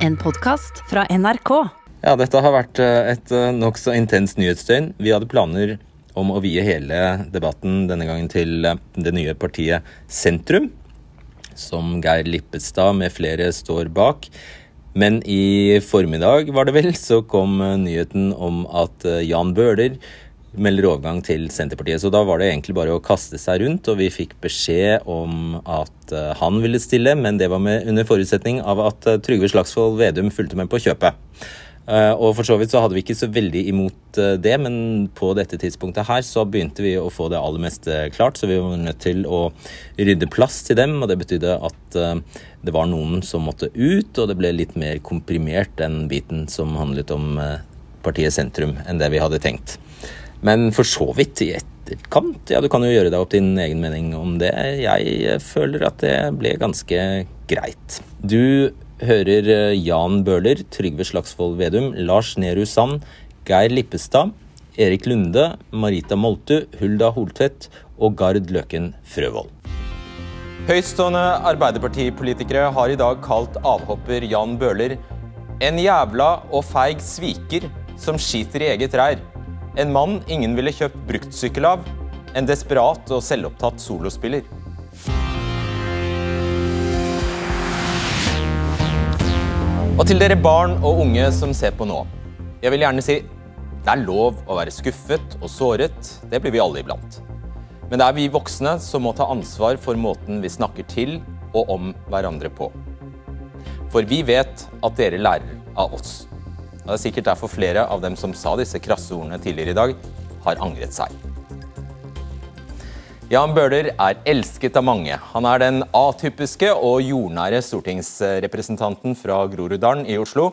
En podkast fra NRK. Ja, dette har vært eh, et eh, nokså intenst nyhetsdøgn. Vi hadde planer om å vie hele debatten denne gangen til eh, det nye partiet Sentrum, som Geir Lippestad med flere står bak. Men i formiddag, var det vel, så kom nyheten om at Jan Bøhler melder overgang til Senterpartiet. Så da var det egentlig bare å kaste seg rundt, og vi fikk beskjed om at uh, han ville stille, men det var med, under forutsetning av at uh, Trygve Slagsvold Vedum fulgte med på kjøpet. Uh, og for så vidt så hadde vi ikke så veldig imot det, men på dette tidspunktet her så begynte vi å få det aller meste klart, så vi var nødt til å rydde plass til dem, og det betydde at det var noen som måtte ut, og det ble litt mer komprimert den biten som handlet om partiet Sentrum enn det vi hadde tenkt. Men for så vidt i etterkant, ja, du kan jo gjøre deg opp din egen mening om det. Jeg føler at det ble ganske greit. Du hører eh, Jan Bøhler, Trygve Slagsvold Vedum, Lars Nehru Sand, Geir Lippestad, Erik Lunde, Marita Moltu, Hulda Holtvedt og Gard Løken Frøvold. Høytstående Arbeiderpartipolitikere har i dag kalt avhopper Jan Bøhler en jævla og feig sviker som skiter i eget reir. En mann ingen ville kjøpt bruktsykkel av. En desperat og selvopptatt solospiller. Og til dere barn og unge som ser på nå. Jeg vil gjerne si det er lov å være skuffet og såret. Det blir vi alle iblant. Men det er vi voksne som må ta ansvar for måten vi snakker til og om hverandre på. For vi vet at dere lærer av oss. Det er sikkert derfor flere av dem som sa disse krasse ordene tidligere i dag, har angret seg. Jan Bøhler er elsket av mange. Han er den atypiske og jordnære stortingsrepresentanten fra Groruddalen i Oslo.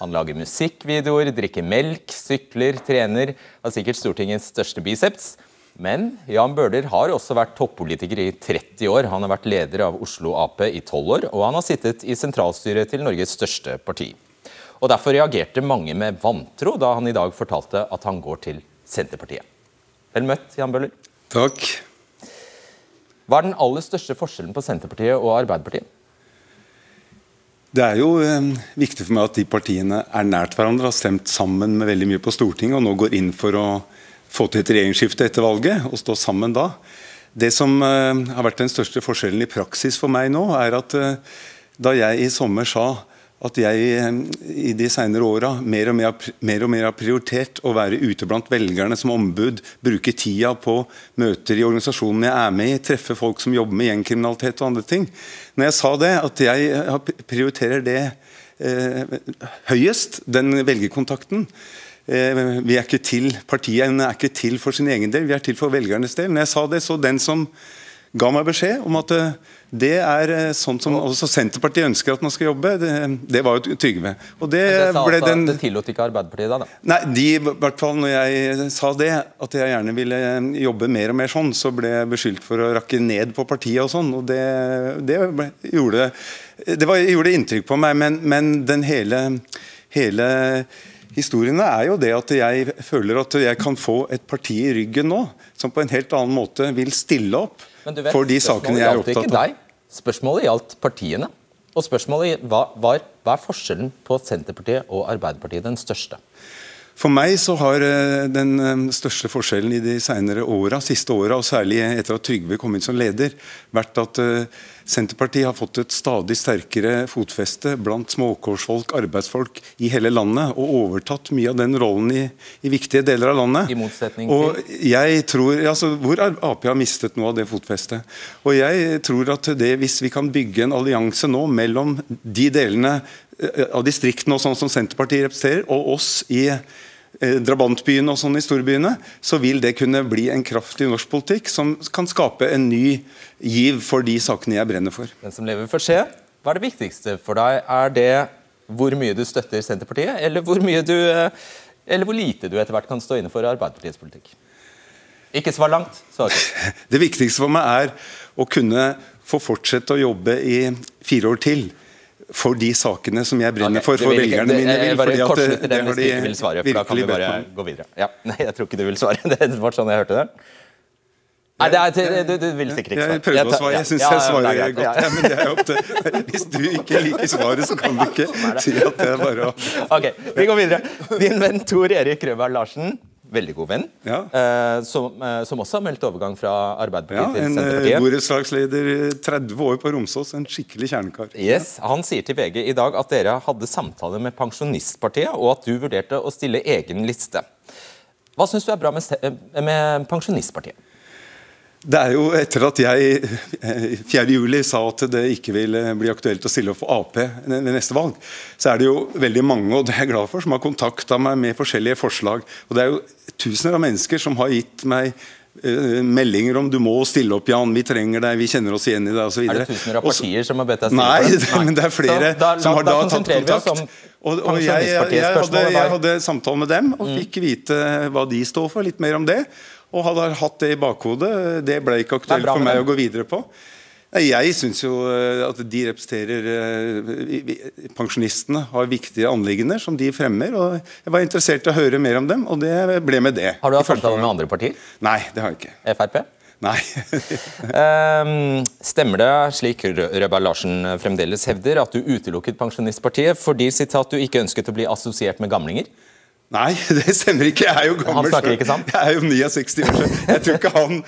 Han lager musikkvideoer, drikker melk, sykler, trener. Har sikkert Stortingets største biceps. Men Jan Bøhler har også vært toppolitiker i 30 år. Han har vært leder av Oslo Ap i 12 år, og han har sittet i sentralstyret til Norges største parti. Og Derfor reagerte mange med vantro da han i dag fortalte at han går til Senterpartiet. Vel møtt, Jan Bøhler. Takk. Hva er den aller største forskjellen på Senterpartiet og Arbeiderpartiet? Det er jo eh, viktig for meg at de partiene er nært hverandre, har stemt sammen med veldig mye på Stortinget og nå går inn for å få til et regjeringsskifte etter valget og stå sammen da. Det som eh, har vært den største forskjellen i praksis for meg nå, er at eh, da jeg i sommer sa at jeg i de senere åra mer, mer, og mer har prioritert å være ute blant velgerne som ombud, bruke tida på møter i organisasjonen jeg er med i, treffe folk som jobber med gjengkriminalitet og andre ting. Når jeg sa det, at jeg prioriterer det eh, høyest, den velgerkontakten, eh, vi er ikke til, Partiet er ikke til for sin egen del, vi er til for velgernes del. Når jeg sa det, så den som ga meg beskjed om at eh, det er eh, sånn som også Senterpartiet ønsker at man skal jobbe. Det, det var jo Trygve. Og det, det, ble altså, den, det tillot ikke Arbeiderpartiet da? da? Nei, de, i hvert fall når jeg sa det, at jeg gjerne ville jobbe mer og mer sånn, så ble jeg beskyldt for å rakke ned på partiet og sånn. Og det, det ble, gjorde, det var, gjorde inntrykk på meg, men, men den hele, hele Historiene er jo det at jeg føler at jeg kan få et parti i ryggen nå som på en helt annen måte vil stille opp vet, for de sakene jeg er opptatt av. Deg. Spørsmålet gjaldt partiene. Og spørsmålet var, var hva er forskjellen på Senterpartiet og Arbeiderpartiet den største? For meg så har eh, den eh, største forskjellen i de senere åra, siste åra, og særlig etter at Trygve kom inn som leder, vært at eh, Senterpartiet har fått et stadig sterkere fotfeste blant småkårsfolk, arbeidsfolk i hele landet, og overtatt mye av den rollen i, i viktige deler av landet. I motsetning til? Og jeg tror, altså, Hvor Ap har mistet noe av det fotfestet. Og jeg tror at det, hvis vi kan bygge en allianse nå mellom de delene av distriktene og sånn som Senterpartiet representerer, og oss i drabantbyene og sånn i storbyene, så vil det kunne bli en kraft i norsk politikk som kan skape en ny giv for de sakene jeg brenner for. Den som lever får se. Hva er det viktigste for deg? Er det hvor mye du støtter Senterpartiet, eller hvor, du, eh, eller hvor lite du etter hvert kan stå inne for Arbeiderpartiets politikk? Ikke svar langt. Svar. Det viktigste for meg er å kunne få fortsette å jobbe i fire år til for de sakene som jeg brenner for, for velgerne mine. Vil, bare at det hvis du ikke vil svare, for da kan vi bare gå videre. Ja, nei, jeg tror ikke du vil svare. Det var sånn jeg hørte det. Nei, det er, du, du vil sikkert ikke svare. Jeg prøvde å svare. Jeg syns jeg svarer ja, godt. Ja, men det er opp til Hvis du ikke liker svaret, så kan du ikke si at det er bare å Ok, vi går videre. Din venn Tor Erik Røvald Larsen veldig god venn, ja. eh, som, eh, som, også har meldt overgang fra Arbeiderpartiet ja, til eh, Senterpartiet. En borettslagsleder 30 år på Romsås, en skikkelig kjernekar. Yes, Han sier til VG i dag at dere hadde samtale med Pensjonistpartiet, og at du vurderte å stille egen liste. Hva syns du er bra med, med Pensjonistpartiet? Det er jo etter at jeg 4.7 sa at det ikke ville bli aktuelt å stille opp for Ap ved neste valg, så er det jo veldig mange og det er jeg glad for, som har kontakta meg med forskjellige forslag. Og Det er jo tusener av mennesker som har gitt meg uh, meldinger om 'du må stille opp, Jan, vi trenger deg, vi kjenner oss igjen i deg' osv. Er det tusener av partier som har bedt deg stille nei, opp? Nei, men det er flere da, som har da, da tatt kontakt. Og, og jeg, jeg, jeg, hadde, jeg, hadde, samtale med dem og mm. fikk vite hva de står for, litt mer om det. Og hadde hatt det i bakhodet. Det ble ikke aktuelt for meg å gå videre på. Jeg syns jo eh, at de representerer eh, Pensjonistene har viktige anliggender som de fremmer. og Jeg var interessert i å høre mer om dem, og det ble med det. Har du hatt samtaler med andre partier? Nei, det har jeg ikke. Frp? Nei. um, stemmer det, slik Røberg Larsen fremdeles hevder, at du utelukket Pensjonistpartiet fordi sitat, du ikke ønsket å bli assosiert med gamlinger? Nei, det stemmer ikke. Jeg er jo gammel. Han snakker ikke sant? Jeg er jo 69 år siden. Jeg tror ikke han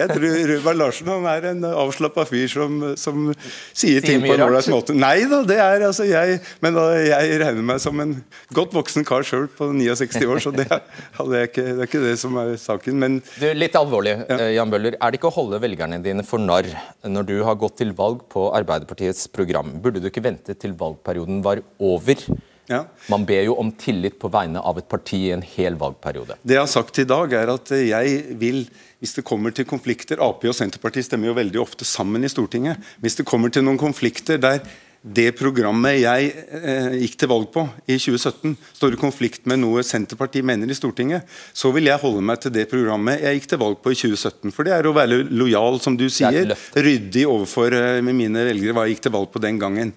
Jeg tror Rubar Larsen han er en avslappa fyr som, som sier ting på en ålreit måte. Nei da, det er altså jeg Men da, jeg regner meg som en godt voksen kar sjøl på 69 år, så det, det, er ikke, det, er ikke, det som er saken. Men du, Litt alvorlig, ja. Eh, Jan Bøller. Er det ikke å holde velgerne dine for narr når du har gått til valg på Arbeiderpartiets program? Burde du ikke vente til valgperioden var over? Ja. Man ber jo om tillit på vegne av et parti i en hel valgperiode. Det jeg har sagt i dag, er at jeg vil, hvis det kommer til konflikter Ap og Senterpartiet stemmer jo veldig ofte sammen i Stortinget. Hvis det kommer til noen konflikter der det programmet jeg eh, gikk til valg på i 2017, står i konflikt med noe Senterpartiet mener i Stortinget, så vil jeg holde meg til det programmet jeg gikk til valg på i 2017. For det er å være lojal, som du sier, ryddig overfor eh, mine velgere hva jeg gikk til valg på den gangen.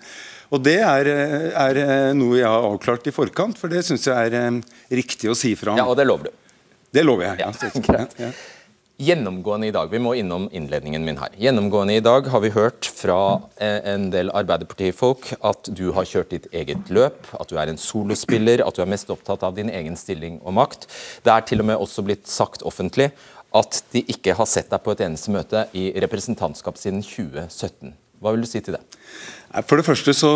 Og Det er, er, noe jeg har avklart i forkant, for det syns jeg er eh, riktig å si fra om. Ja, Og det lover du? Det lover jeg. Ja, ja. Gjennomgående i dag, Vi må innom innledningen min her. Gjennomgående i dag har vi hørt fra eh, en del Arbeiderpartifolk at du har kjørt ditt eget løp, at du er en solospiller, at du er mest opptatt av din egen stilling og makt. Det er til og med også blitt sagt offentlig at de ikke har sett deg på et eneste møte i representantskap siden 2017. Hva vil du si til det? For det første så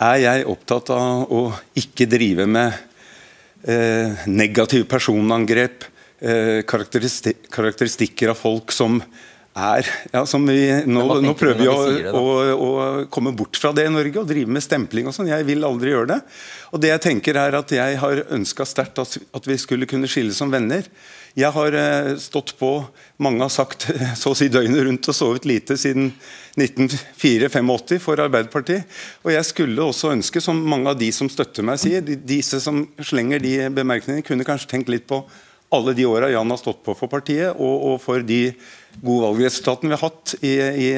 er jeg opptatt av å ikke drive med eh, negative personangrep, eh, karakteristik karakteristikker av folk som er ja, som vi, nå, nå prøver vi å, det, å, å, komme bort fra det i Norge og drive med stempling og sånn. Jeg vil aldri gjøre det. Og det Jeg tenker er at jeg har ønska sterkt at, at vi skulle kunne skille som venner. Jeg har eh, stått på, mange har sagt så å si døgnet rundt og sovet lite siden 1984-85 for Arbeiderpartiet. Og jeg skulle også ønske, som mange av de som støtter meg sier, disse som slenger de bemerkningene, kunne kanskje tenkt litt på alle de åra Jan har stått på for partiet, og, og for de gode valgresultatene vi har hatt i, i,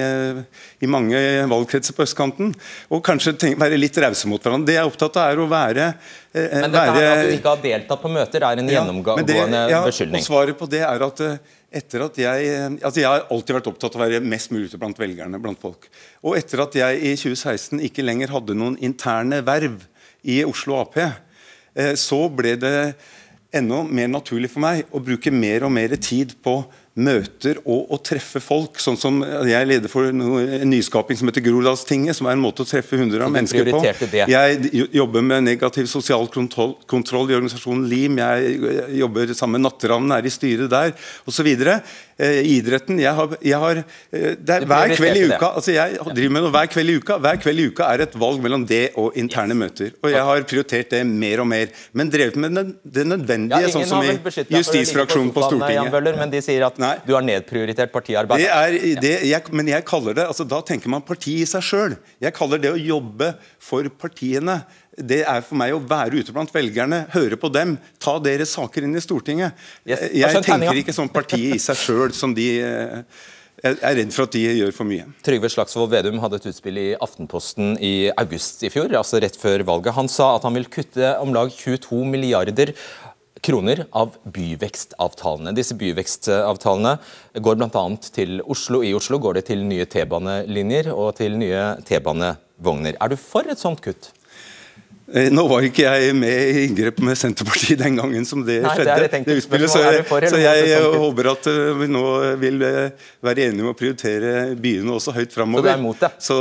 i, mange valgkretser på østkanten. Og kanskje tenk, være litt rause mot hverandre. Det jeg er opptatt av, er å være eh, Men dette være, at du ikke har deltatt på møter, er en ja, gjennomgående ja, beskyldning? Og svaret på det er at eh, etter at jeg, altså jeg har alltid vært opptatt av å være mest mulig ute blant velgerne. blant folk. Og etter at jeg i 2016 ikke lenger hadde noen interne verv i Oslo Ap, eh, så ble det enda mer naturlig for meg å bruke mer og mer tid på møter og å treffe folk. Sånn som Jeg leder for en nyskaping som heter Groruddalstinget, som er en måte å treffe hundre av mennesker på. Det. Jeg jobber med negativ sosial kontroll, kontroll i organisasjonen LIM. Jeg jobber sammen med Natteravnen, er i styret der, osv. Eh, idretten jeg har, jeg har det er, Hver kveld i uka altså jeg driver med noe hver kveld i uka Hver kveld i uka er et valg mellom det og interne møter. Og jeg har prioritert det mer og mer. Men drevet med det nødvendige, ja, sånn som i justisfraksjonen på Stortinget. Bøller, men de sier at Nei. du har nedprioritert partiarbeid. Det er, det, jeg, men jeg kaller det altså Da tenker man parti i seg sjøl. Jeg kaller det å jobbe for partiene det er for meg å være ute blant velgerne, høre på dem, ta deres saker inn i Stortinget. Yes. Jeg tenker ikke som partiet i seg sjøl som de eh, jeg er redd for at de gjør for mye. Trygve Slagsvold Vedum hadde et utspill i Aftenposten i august i fjor, altså rett før valget. Han sa at han vil kutte om lag 22 milliarder kroner av byvekstavtalene. Disse byvekstavtalene går bl.a. til Oslo. I Oslo går det til nye T-banelinjer og til nye T-banevogner. Er du for et sånt kutt? Eh, nå var ikke jeg med i inngrep med Senterpartiet den gangen som det Nei, skjedde. det det utspillet, så jeg, så jeg, jeg håper at eh, vi nå vil eh, være enige om å prioritere byene også høyt framover. Så du er imot det? Så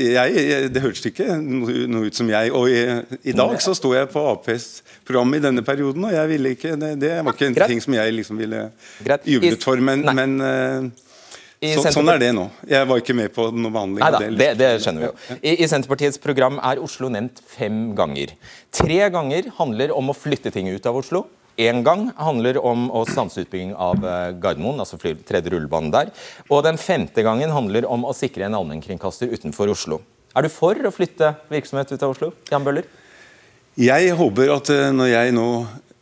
jeg, Det hørtes ikke noe ut som jeg. Og i, i dag så sto jeg på Aps program i denne perioden, og jeg ville ikke, det, det var ikke en ting som jeg liksom ville jublet for. Men så, sånn er det nå. Jeg var ikke med på noe behandling. Neida, det, det, skjønner vi jo. I, I, Senterpartiets program er Oslo nevnt fem ganger. Tre ganger handler om å flytte ting ut av Oslo. Én gang handler om å stanse utbygging av eh, Gardermoen, altså tredje rullebane der. Og den femte gangen handler om å sikre en allmennkringkaster utenfor Oslo. Er du for å flytte virksomhet ut av Oslo? Jan Bøhler? Jeg håper at eh, når jeg nå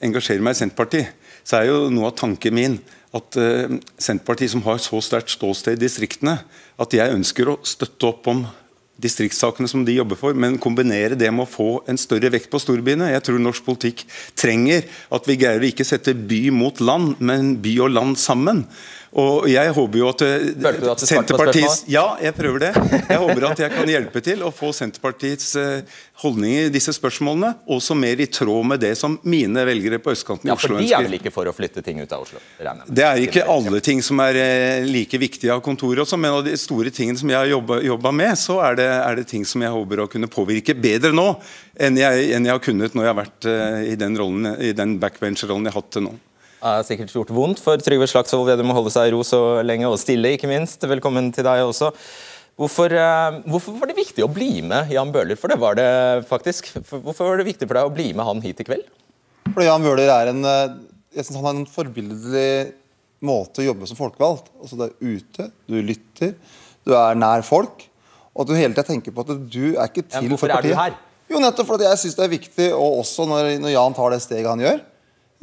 engasjerer meg i Senterpartiet, så er jo noe av tanken min at uh, Senterpartiet, som har så sterkt ståsted i distriktene, at jeg ønsker å støtte opp om distriktssakene som de jobber for, men kombinere det med å få en større vekt på storbyene. Jeg tror norsk politikk trenger at vi greier å ikke sette by mot land, men by og land sammen. Og jeg håper jo at, eh, at Senterpartiets Ja, jeg prøver det. Jeg håper at jeg kan hjelpe til å få Senterpartiets holdning holdninger i disse spørsmålene også mer i tråd med det som mine velgere på østkanten i ja, Oslo ønsker. Ja, For de er vel ikke for å flytte ting ut av Oslo? Det er ikke alle ting som er eh, like viktige av kontoret også, men av de store tingene som jeg har jobba med, så er det, er det, ting som jeg håper å kunne påvirke bedre nå enn jeg, enn jeg har kunnet når jeg har vært i den, rollen, i den backbench-rollen jeg har hatt til nå har sikkert gjort vondt for Trygve Slagsvold Vedum å holde seg i ro så lenge, og stille, ikke minst. Velkommen til deg også. Hvorfor, uh, hvorfor, var det viktig å bli med Jan Bøhler? For det var det faktisk. Hvorfor var det viktig for deg å bli med han hit i kveld? Fordi Jan Bøhler er en eh, jeg synes han har en forbilledlig måte å jobbe som folkevalgt. Altså Du er ute, du lytter, du er nær folk. Og at du hele tida tenker på at du er ikke til ja, for partiet. Hvorfor er du her? Jo, nettopp fordi jeg syns det er viktig, og også når, når Jan tar det steget han gjør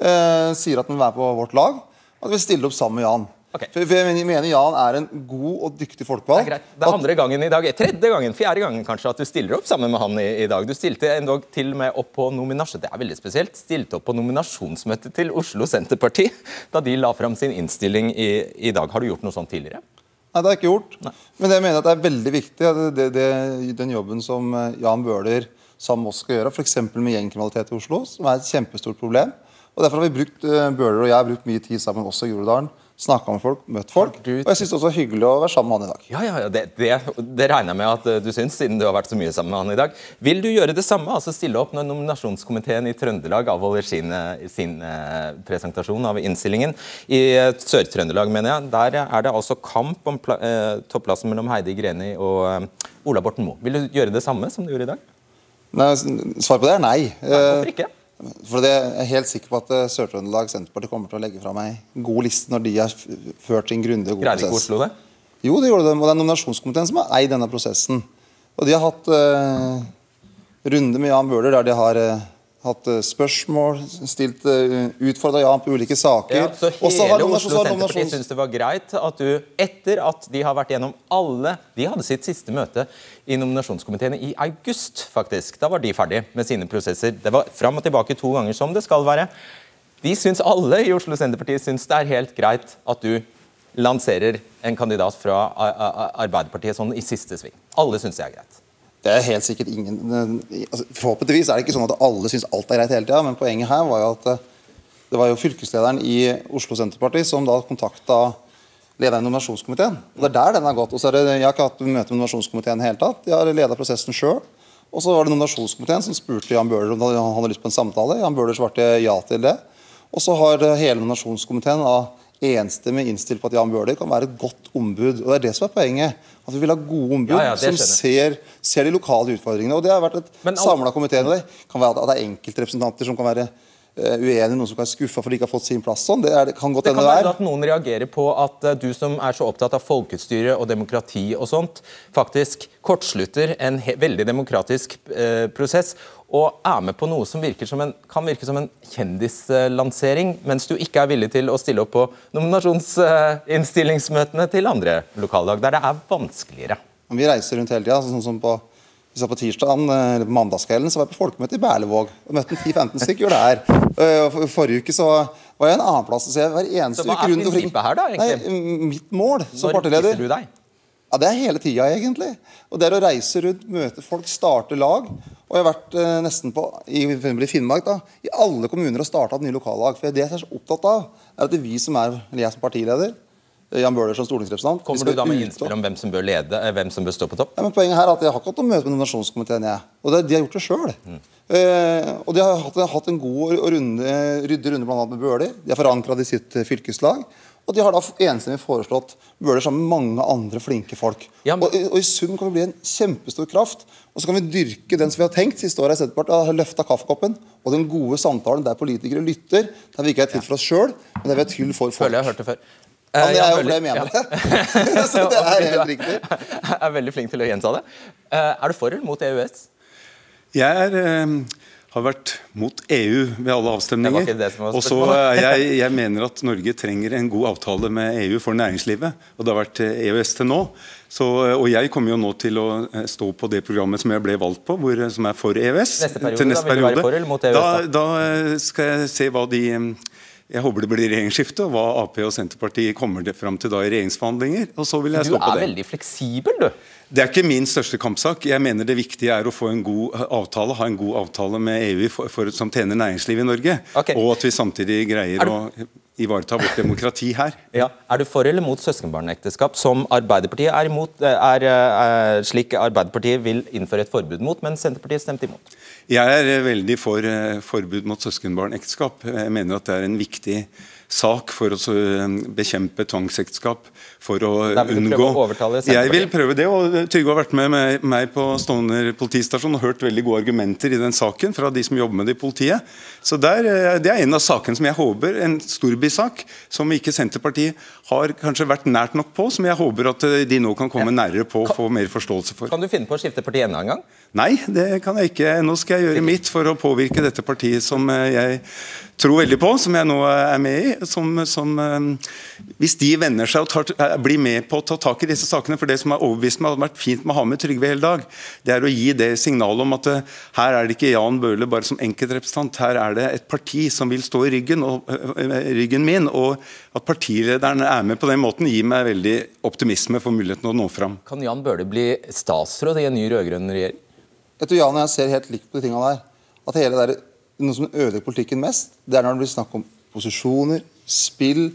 eh, sier at han vil være på vårt lag, at vi stiller opp sammen med Jan. Okay. For, jeg mener Jan er en god og dyktig folkevalgt. Det er greit. Det er andre gangen i dag, tredje gangen, fjerde gangen kanskje at du stiller opp sammen med han i, i dag. Du stilte endog til og med opp på nominasjon, det er veldig spesielt, stilte opp på nominasjonsmøtet til Oslo Senterparti da de la fram sin innstilling i, i dag. Har du gjort noe sånt tidligere? Nei, det har jeg ikke gjort. Nei. Men jeg mener at det er veldig viktig, det, det, den jobben som eh, Jan Bøhler sammen med oss skal gjøre, f.eks. med gjengkriminalitet i Oslo, som er et kjempestort problem. Og Derfor har vi brukt uh, Bøhler og jeg har brukt mye tid sammen også i Groruddalen. Snakka med folk, møtt folk. Du... Og jeg syns det er hyggelig å være sammen med han i dag. Ja, ja, ja det, det, det, regner jeg med at eh, du syns, siden du har vært så mye sammen med han i dag. Vil du gjøre det samme, altså stille opp når nominasjonskomiteen i Trøndelag avholder sin, eh, sin presentasjon av innstillingen? I Sør-Trøndelag, mener jeg, der er det altså kamp om uh, topplassen mellom Heidi Greni og Ola Borten Moe. Vil du gjøre det samme som du gjorde i dag? Nei, svar på det er nei hvorfor ikke? For det er jeg helt sikker på at eh, Sør-Trøndelag Senterparti kommer til å legge fram ei god liste når de har ført sin grundige og prosess. Greide ikke Oslo det? Jo, det gjorde de. Og det er nominasjonskomiteen som har eid denne prosessen. Og de har hatt uh, runde med Jan Bøhler der de har uh, hatt uh, spørsmål, stilt uh, utfordra Jan på ulike saker. Ja, så hele Oslo Senterparti syns det var greit at du, etter at de har vært gjennom alle De hadde sitt siste møte i nominasjonskomiteen i august, faktisk. Da var de ferdig med sine prosesser. Det var fram og tilbake to ganger, som det skal være. De syns alle i Oslo Senterparti syns det er helt greit at du lanserer en kandidat fra Arbeiderpartiet sånn i siste sving. Alle syns det er greit. Det er helt sikkert ingen altså, Forhåpentligvis er det ikke sånn at alle syns alt er greit hele tida, men poenget her var jo at eh, det var jo fylkeslederen i Oslo Senterparti som da kontakta lederen i nominasjonskomiteen. Og Det er der den har gått. Og så er det, Jeg har ikke hatt møte med nominasjonskomiteen i hele tatt. Jeg har leda prosessen sjøl. Og så var det nominasjonskomiteen som spurte Jan Bøhler om han hadde lyst på en samtale. Jan Bøhler svarte ja til det. Og så har hele nominasjonskomiteen enstemmig innstilt på at Jan Bøhler kan være et godt ombud. Og Det er det som er poenget. At vi vil ha gode ombud ja, ja, som ser, ser, de lokale utfordringene. Og Det har vært et samla komité. Det kan være at det er enkeltrepresentanter som kan være uenig, noen som kan være skuffa for de ikke har fått sin plass. sånn. Det, er, kan godt det kan være at noen reagerer på at uh, du som er så opptatt av folkestyre og demokrati og sånt, faktisk kortslutter en veldig demokratisk eh, prosess og er med på noe som som en, kan virke som en kjendislansering, mens du ikke er villig til å stille opp på nominasjonsinnstillingsmøtene til andre lokallag, der det er vanskeligere. Vi reiser rundt hele tida, sånn som på så på tirsdagen, eh, eller på mandagskvelden så var jeg på folkemøte i Berlevåg. og Møtte 10-15 stykker der. Eh, og Forrige uke så var jeg en annen plass. Så jeg hver eneste Så hva uke er rundt omkring. prinsippet her da, egentlig? Nei, mitt mål som Når partileder viser du deg? ja, Det er hele tida, egentlig. Og Det er å reise rundt, møte folk, starte lag. Og jeg har vært eh, nesten på i, for i Finnmark da, i alle kommuner og starta nye lokallag. For Det jeg er så opptatt av, er at det er vi som er, eller jeg som partileder, Jan Bøhler som stortingsrepresentant Kommer du da med innspill om hvem som bør lede, eh, hvem som bør stå på topp? ja, men Poenget her er at jeg har ikke hatt noe møte med nominasjonskomiteen. jeg. Og det, De har gjort det sjøl. Eh, og de har hatt, hatt en god og runde, ryddig runde annet med Bøhler. De har forankra det i sitt eh, fylkeslag. Og de har da enstemmig foreslått Bøhler sammen med mange andre flinke folk. Ja, men- og, i- og I sum kan vi bli en kjempestor kraft. Og så kan vi dyrke den som vi har tenkt siste året i Senterpartiet. Har løfta kaffekoppen. Og den gode samtalen der politikere lytter. Der vi ikke er til for oss sjøl, men der vi er til for folk. Føler jeg har hørt det før. Det Eh, er jo fordi jeg mener ja. det. så det er helt riktig. Jeg er veldig flink til å gjenta det. Eh, Er du for eller mot E EØS? Jeg er, eh, har vært mot EU ved alle Det avstemninger. det Og så eh, jeg, jeg mener at Norge trenger en god avtale med EU for næringslivet. Og det har vært EØS til nå. Så, og jeg kommer jo nå til å stå på det programmet som jeg ble valgt på, hvor, som er for EØS. Neste periode, til da vil du være for eller mot EØS Da, da? da skal jeg se hva de eh, jeg håper det blir regjeringsskifte, og hva Ap og Senterpartiet kommer det fram til da i regjeringsforhandlinger. og så vil jeg stå på det. Du er veldig fleksibel, du. Det er ikke min største kampsak. Jeg mener det viktige er å få en god avtale, ha en god avtale med EU for, for, som tjener næringslivet i Norge. Okay. Og at vi samtidig greier Er du- å ivareta vårt demokrati her. Ja. Er du for eller mot søskenbarnekteskap, som Arbeiderpartiet er imot? er, Er, er slik Arbeiderpartiet vil innføre et forbud mot, men Senterpartiet stemte imot? Jeg er eh, veldig for eh, forbud mot søskenbarnekteskap. Jeg mener at det er en viktig sak for å eh, bekjempe tvangsekteskap. For å vil unngå prøve å Jeg vil prøve det. og Trygve har vært med meg- på Stovner politistasjon og hørt veldig gode argumenter i den saken fra de som jobber med det i politiet. Så der, Det er en av sakene som jeg håper, en storbysak, som ikke Senterpartiet har kanskje vært nært nok på, som jeg håper at de nå kan komme nærere på og få mer forståelse for. Kan du finne på å skifte parti enda en gang? Nei, det kan jeg ikke. Nå skal jeg gjøre mitt for å påvirke dette partiet som eh, jeg tror veldig på, som jeg nå er med i. Som, som, eh, hvis de venner seg og tar, eh, blir med på å ta tak i disse sakene For det som har overbevist meg, hadde vært fint med å ha med Trygve hele dag, det er å gi det signalet om at eh, her er det ikke Jan Bøhler bare som enkeltrepresentant, her er det et parti som vil stå i ryggen, og, eh, ryggen min. Og at partilederen er med på den måten, gir meg veldig optimisme for muligheten å nå fram. Kan Jan Bøhler bli statsråd i en ny rød-grønn regjering? Jeg tror Jan og jeg ser helt likt på de tingene der. At hele der, Noe som ødelegger politikken mest, det er når det blir snakk om posisjoner, spill,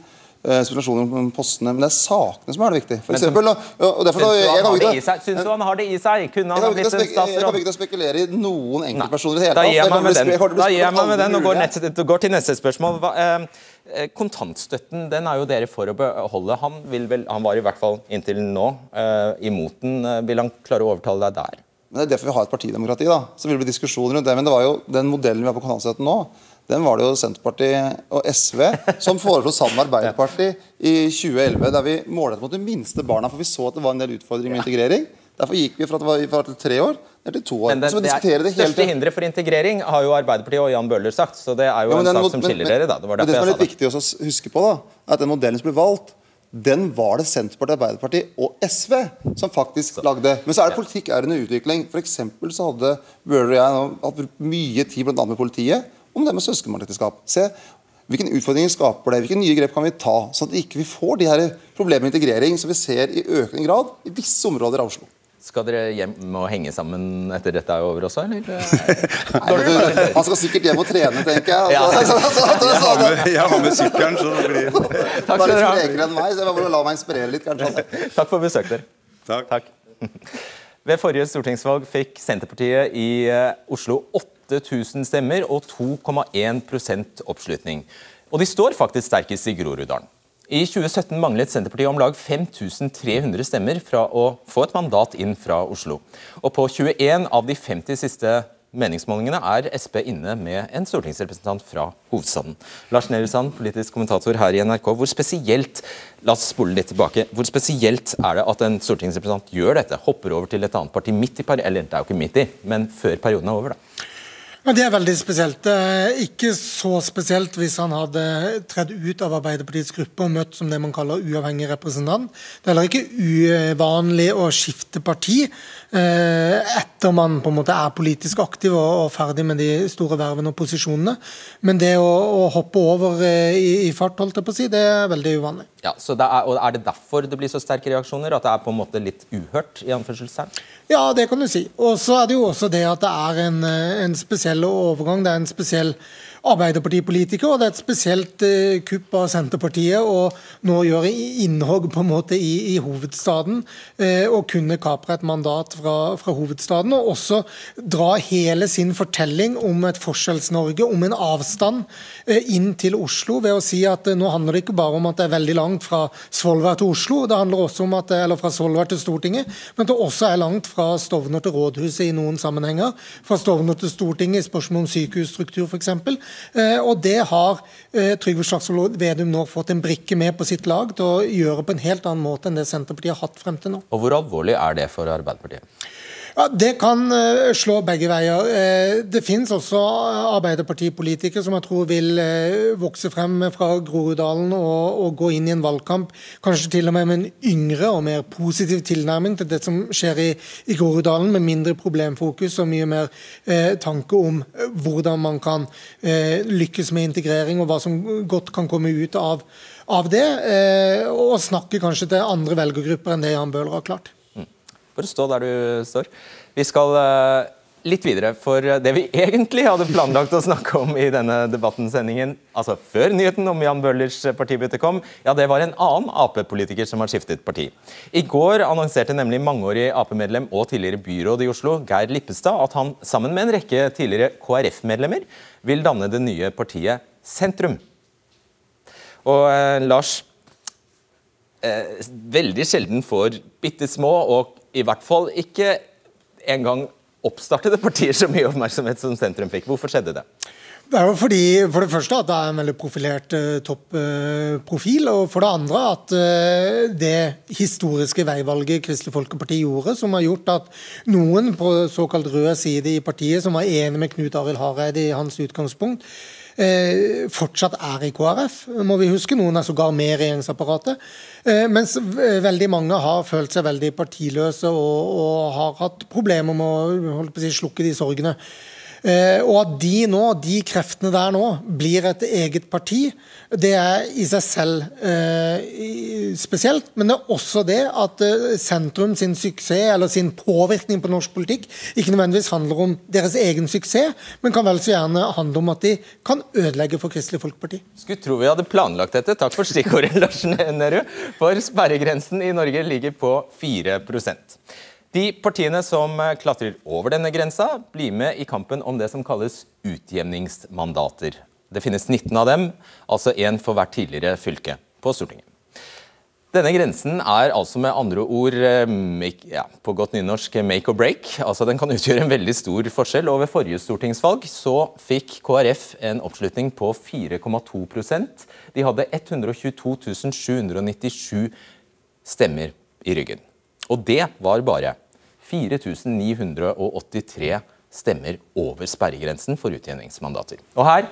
eh, spekulasjoner om postene. Men det er sakene som er det viktige. For Men eksempel, og, og derfor, Syns du jeg han kan har det i seg? Syns du han har det i seg? Kunne han blitt en statsråd? jeg kan ikke spekulere i noen enkeltpersoner i det hele Da tatt. gir jeg meg med den, da gir jeg meg med den og går, nett, går til neste spørsmål. Hva, eh, eh, kontantstøtten den er jo dere for å beholde. Han, vel, han var i hvert fall inntil nå eh, imot den. Eh, Vil han klare å overtale deg der? Men Det er derfor vi har et partidemokrati. da. Så vil det bli diskusjoner rundt det. Men det var jo den modellen vi har på kontantstøtten nå, den var det jo Senterpartiet og SV som foreslo sammen med Arbeiderpartiet i 2011. Der vi målet mot de minste barna, for vi så at det var en del utfordringer med integrering. Derfor gikk vi fra det var fra til tre år ned til to år. Men det, så vi det det hele største hinderet for integrering har jo Arbeiderpartiet og Jan Bøhler sagt. Så det er jo Ja, en den sak som skiller men- dere. da. Det var men det som er litt det. viktig også å huske på, da, er at den modellen som ble valgt, den var det Senterpartiet, Arbeiderpartiet og SV som faktisk lagde. Men så er det politikk er under utvikling. For så hadde Bøhler og jeg hatt mye tid blant annet med politiet om det med søskenbarnekteskap. Se hvilke utfordringer skaper det, hvilke nye grep kan vi ta, sånn at vi ikke får de her problemene med integrering som vi ser i økende grad i visse områder av Oslo. Skal dere hjem og henge sammen etter dette er over også, eller? Nei, du, Han skal sikkert hjem og trene, tenker jeg. Ja. Så- så- så- så- Jeg har med, jeg har med sykkelen, så det blir Takk Han skal dere ha. sprekere enn meg, så jeg må la meg inspirere litt, kanskje. Takk for besøket dere. Takk. Takk. Ved forrige stortingsvalg fikk Senterpartiet i eh, Oslo 8000 stemmer og 2,1% oppslutning. Og de står faktisk sterkest i Groruddalen. I 2017 manglet Senterpartiet om lag 5300 stemmer fra å få et mandat inn fra Oslo. Og på 21 av de 50 siste meningsmålingene er Sp inne med en stortingsrepresentant fra hovedstaden. Lars Nehru Sand, politisk kommentator her i NRK. Hvor spesielt la oss spole litt tilbake, hvor spesielt er det at en stortingsrepresentant gjør dette? Hopper over til et annet parti midt i par... Eller det er jo ikke midt i, men før perioden er over, da. Men Det er veldig spesielt. Ikke så spesielt hvis han hadde tredd ut av Arbeiderpartiets gruppe og møtt som det man kaller uavhengig representant. Det er heller ikke uvanlig å skifte parti eh, etter man på en måte er politisk aktiv og ferdig med de store vervene og posisjonene. Men det å, hoppe over eh, i, i fart, holdt jeg på å si, det er veldig uvanlig. Ja, så det er, og Er det derfor det blir så sterke reaksjoner? At det er på en måte litt uhørt? i anførselstegn? Ja, det kan du si. Og så er det jo også det at det er en, eh, en spesiell overgang. Det er en spesiell Arbeiderpartipolitiker, og det er et spesielt uh, kupp av Senterpartiet å nå gjøre innhogg på en måte i, i hovedstaden, uh, og kunne kapre et mandat fra, fra, hovedstaden. Og også dra hele sin fortelling om et Forskjells-Norge, om en avstand uh, inn til Oslo, ved å si at nå handler det ikke bare om at det er veldig langt fra Svolvær til Oslo, det handler også om at eller fra Svolvær til Stortinget, men det også er langt fra Stovner til rådhuset i noen sammenhenger. Fra Stovner til Stortinget i spørsmål om sykehusstruktur f.eks. Eh, og det har eh, Trygve Slagsvold Vedum nå fått en brikke med på sitt lag til å gjøre på en helt annen måte enn det Senterpartiet har hatt frem til nå. Og Hvor alvorlig er det for Arbeiderpartiet? Ja, Det kan uh, slå begge veier. Uh, det finnes også Arbeiderpartipolitikere som jeg tror vil uh, vokse frem fra Groruddalen og, og, gå inn i en valgkamp, kanskje til og med med en yngre og mer positiv tilnærming til det som skjer i, i Groruddalen, med mindre problemfokus og mye mer tanke om hvordan man kan lykkes med integrering, og hva som godt kan komme ut av, av det. og snakke kanskje til andre velgergrupper enn det Jan Bøhler har klart. Bare stå der du står. Vi skal uh, litt videre, for det vi egentlig hadde planlagt å snakke om i denne debatten-sendingen, altså før nyheten om Jan Bøhlers partibytte kom, ja, det var en annen Ap-politiker som har skiftet parti. I går annonserte nemlig mangeårig Ap-medlem og tidligere byråd i Oslo, Geir Lippestad, at han sammen med en rekke tidligere KrF-medlemmer vil danne det nye partiet Sentrum. Og eh, Lars, eh, veldig sjelden får bitte små og i hvert fall ikke engang oppstartede partier så mye oppmerksomhet som sentrum fikk. Hvorfor skjedde det? Det er jo fordi, For det første at det er en veldig profilert uh, topprofil. Uh, og for det andre at uh, det historiske veivalget Kristelig Folkeparti gjorde, som har gjort at noen på såkalt rød side i partiet, som var enig med Knut Arild Hareide i hans utgangspunkt, eh, fortsatt er i KrF, må vi huske. Noen er sågar med i regjeringsapparatet. Eh, mens veldig mange har følt seg veldig partiløse og, og har hatt problemer med å si, slukke de sorgene. Eh, og at de nå, de kreftene der nå, blir et eget parti, det er i seg selv eh, spesielt. Men det er også det at eh, sentrum sin suksess, eller sin påvirkning på norsk politikk, ikke nødvendigvis handler om deres egen suksess, men kan vel så gjerne handle om at de kan ødelegge for Kristelig Folkeparti. Skulle tro vi hadde planlagt dette. Takk for stikkordet, Lars Nehru. For sperregrensen i Norge ligger på 4 de partiene som eh, klatrer over denne grensa, blir med i kampen om det som kalles utjevningsmandater. Det finnes 19 av dem, altså én for hvert tidligere fylke på Stortinget. Denne grensen er altså med andre ord eh, make, ja, på godt nynorsk make or break. Altså Den kan utgjøre en veldig stor forskjell. og Ved forrige stortingsvalg så fikk KrF en oppslutning på 4,2% De hadde 122 797 stemmer i ryggen. Og det var bare 4983 stemmer over sperregrensen for utjevningsmandater. Og Her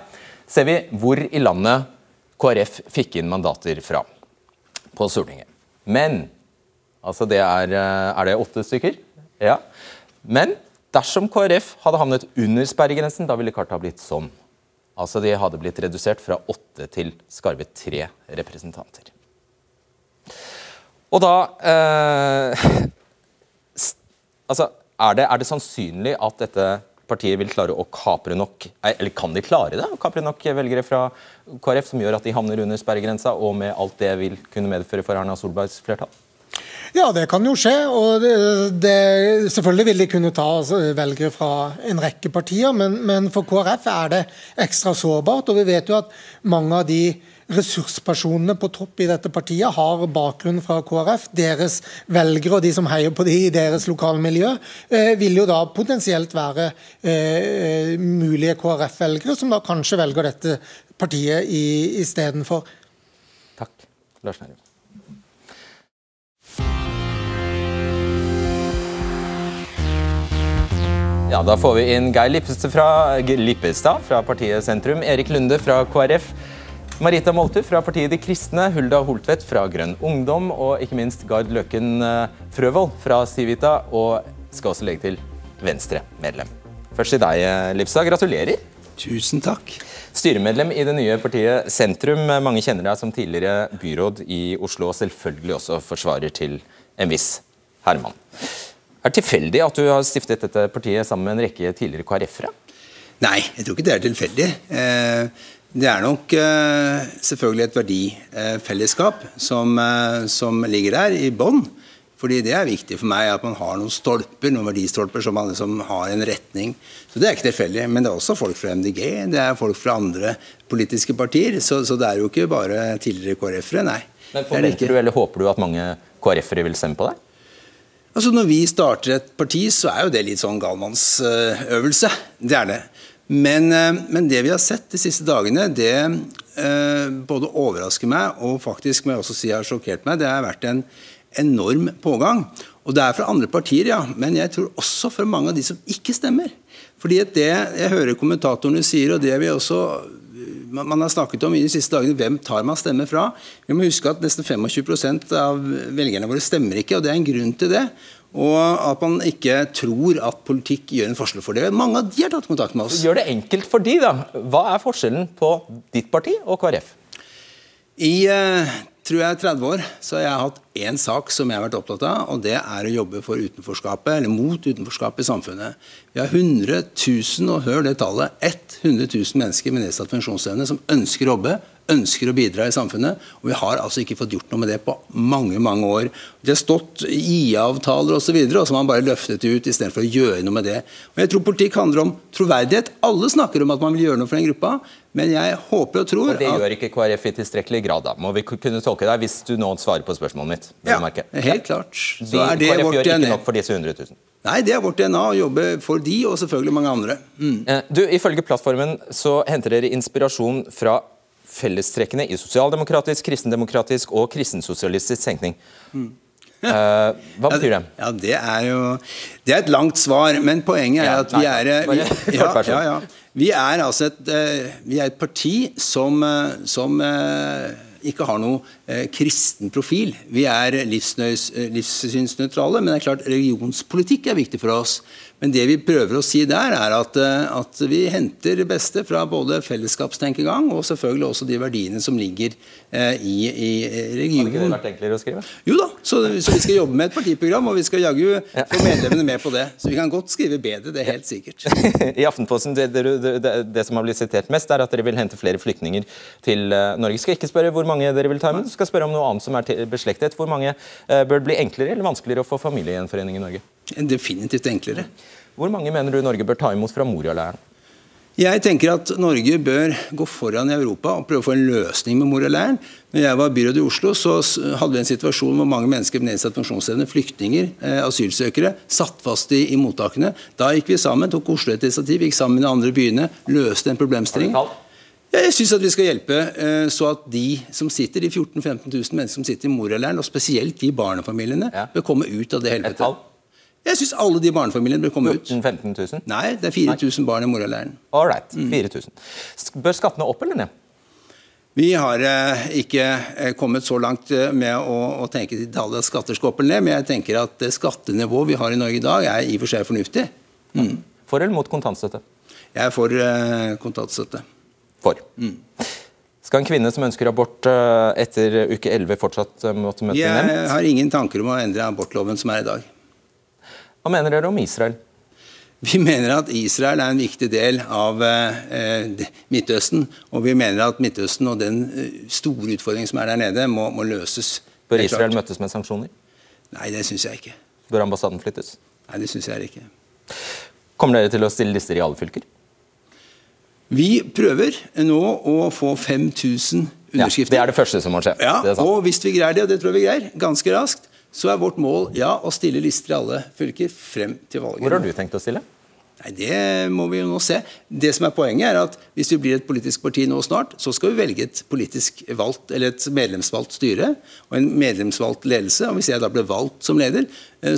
ser vi hvor i landet KrF fikk inn mandater fra på Stortinget. Men altså det er, eh, er det åtte stykker? Ja. Men dersom KrF hadde havnet under sperregrensen, da ville kartet ha blitt sånn. Altså De hadde blitt redusert fra åtte til skarve tre representanter. Og da eh, altså, er, det, er det sannsynlig at dette partiet vil klare å kapre nok Eller kan de klare det? Å kapre nok velgere fra KrF som gjør at de havner under sperregrensa, og med alt det vil kunne medføre for Erna Solbergs flertall? Ja, det kan jo skje. og det, det, Selvfølgelig vil de kunne ta altså, velgere fra en rekke partier, men, men for KrF er det ekstra sårbart. og Vi vet jo at mange av de ressurspersonene på topp i dette partiet har bakgrunn fra KrF. Deres velgere og de som heier på de i deres lokalmiljø, eh, vil jo da potensielt være eh, mulige KrF-velgere, som da kanskje velger dette partiet istedenfor. Takk, Lars Nærum. Ja, Da får vi inn Geir Lippestad fra, Lippestad fra partiet Sentrum, Erik Lunde fra KrF, Marita Moltu fra partiet De kristne, Hulda Holtvedt fra Grønn ungdom og ikke minst Gard Løkken eh, Frøvold fra Civita, og skal også legge til Venstre-medlem. Først til deg, Livsa, Gratulerer. Tusen takk. Styremedlem i det nye partiet Sentrum. Mange kjenner deg som tidligere byråd i Oslo, og selvfølgelig også forsvarer til en viss Herman. Er det tilfeldig at du har stiftet dette partiet sammen med en rekke tidligere KrF-ere? Nei, jeg tror ikke det er tilfeldig. Eh, det er nok eh, selvfølgelig et verdifellesskap som, eh, som ligger der i bånn. Fordi det er viktig for meg at man har noen stolper, noen verdistolper som man som har en retning. Så Det er ikke tilfeldig. Men det er også folk fra MDG, det er folk fra andre politiske partier. Så, så det er jo ikke bare tidligere KrF-ere, nei. Men Forventer du eller håper du at mange KrF-ere vil stemme på deg? Altså Når vi starter et parti, så er jo det litt sånn galmannsøvelse. Det er det. Men, eh, men, det vi har sett de siste dagene, det eh, både overrasker meg og faktisk må jeg også si har sjokkert meg. Det har vært en enorm pågang. Og det er fra andre partier, ja. Men jeg tror også fra mange av de som ikke stemmer. Fordi det jeg hører kommentatorene sier, og det vi også man har snakket om i de siste dagene, hvem tar man stemme fra? Vi må huske at nesten 25% av velgerne våre stemmer ikke, og det er en grunn til det. Og at man ikke tror at politikk gjør en forskjell for det. Mange av de har tatt kontakt med oss. Gjør det enkelt for de da. Hva er forskjellen på ditt parti og KrF? I uh, tror jeg 30 år så har jeg hatt én sak som jeg har vært opptatt av, og det er å jobbe for utenforskapet, eller mot utenforskapet i samfunnet. Vi har 100 000, og hør det tallet, 100 000 mennesker med nedsatt funksjonsevne som ønsker å jobbe, ønsker å bidra i samfunnet. Og vi har altså ikke fått gjort noe med det på mange mange år. Det har stått IA-avtaler osv., og, og så har man bare løftet det ut istedenfor å gjøre noe med det. Og Jeg tror politikk handler om troverdighet. Alle snakker om at man vil gjøre noe for den gruppa, men jeg håper og tror Og Det gjør ikke KrF i tilstrekkelig grad, da. Må vi kunne tolke deg hvis du nå svarer på spørsmålet mitt? Ja, helt klart. Så er det KrF gjør ikke nok for disse 100 000? Nei, det er vårt DNA å jobbe for de, og selvfølgelig mange andre. Mm. Eh, du, Ifølge plattformen så henter dere inspirasjon fra fellestrekkene i sosialdemokratisk, kristendemokratisk og kristensosialistisk tenkning. Mm. Ja. Uh, hva betyr det? Ja, Det er jo Det er et langt svar, men poenget er ja, at vi er eh, ja, ja, ja. Vi er altså et, uh, vi er et parti som, uh, som ikke har noe kristen profil. Vi er livssynsnøytrale, men det er klart religionspolitikk er viktig for oss. Men det vi prøver å si der, er at, eh, at vi henter det beste fra både fellesskapstenkegang og selvfølgelig også de verdiene som ligger eh, i, i regionen. Hadde ikke det vært enklere å skrive? Jo da, så, så, vi skal jobbe med et partiprogram, og vi skal jaggu ja. få medlemmene med på det. Så vi kan godt skrive bedre, det er helt sikkert. I Aftenposten, det, det, det, det, som har blitt sitert mest, er at dere vil hente flere flyktninger til uh, Norge. Skal ikke spørre hvor mange dere vil ta imot, skal spørre om noe annet som er beslektet. Hvor mange bør det bli enklere eller vanskeligere å få familiegjenforening i Norge? Definitivt enklere. Hvor mange mener du Norge bør ta imot fra Moria-leiren? Jeg tenker at Norge bør gå foran i Europa og prøve å få en løsning med Moria-leiren. Når jeg var byråd i Oslo, så hadde vi en situasjon hvor mange mennesker med nedsatt funksjonsevne, flyktninger, eh, asylsøkere, satt fast i, i, mottakene. Da gikk vi sammen, tok Oslo et initiativ, gikk sammen med de andre byene, løste en problemstilling. Jeg syns at vi skal hjelpe eh, så at de som sitter, de 14 000-15 000 mennesker som sitter i Moria-leiren, og spesielt de barnefamiliene, bør komme ut av det helvetet. Jeg syns alle de barnefamiliene bør komme ut. 14 15 000? Nei, det er 4000 barn i moraleiren. All right, 4000. Mm. Bør skattene opp eller ned? Vi har eh, ikke eh, kommet så langt eh, med å, å tenke til tallet at skatter skal opp eller ned, men jeg tenker at det skattenivået vi har i Norge i dag, er i og for seg fornuftig. Mm. For eller mot kontantstøtte? Jeg er for kontantstøtte. For. Mm. Skal en kvinne som ønsker abort etter uke 11 fortsatt måtte møte nemnd? Jeg har ingen tanker om å endre abortloven som er i dag. Hva mener dere om Israel? Vi mener at Israel er en viktig del av eh, Midtøsten. Og vi mener at Midtøsten og den eh, store utfordringen som er der nede, må, må løses. Bør Israel møtes med sanksjoner? Nei, det syns jeg ikke. Bør ambassaden flyttes? Nei, det syns jeg ikke. Kommer dere til å stille lister i alle fylker? Vi prøver nå å få 5000 underskrifter. Ja, det er det første som må skje. Ja, og hvis vi greier det, og det tror jeg vi greier, ganske raskt, så er vårt mål ja, å stille lister i alle fylker frem til valget. Hvor har du tenkt å stille? Nei, Det må vi jo nå se. Det som er Poenget er at hvis vi blir et politisk parti nå snart, så skal vi velge et politisk valgt, eller et medlemsvalgt styre og en medlemsvalgt ledelse. og Hvis jeg da blir valgt som leder,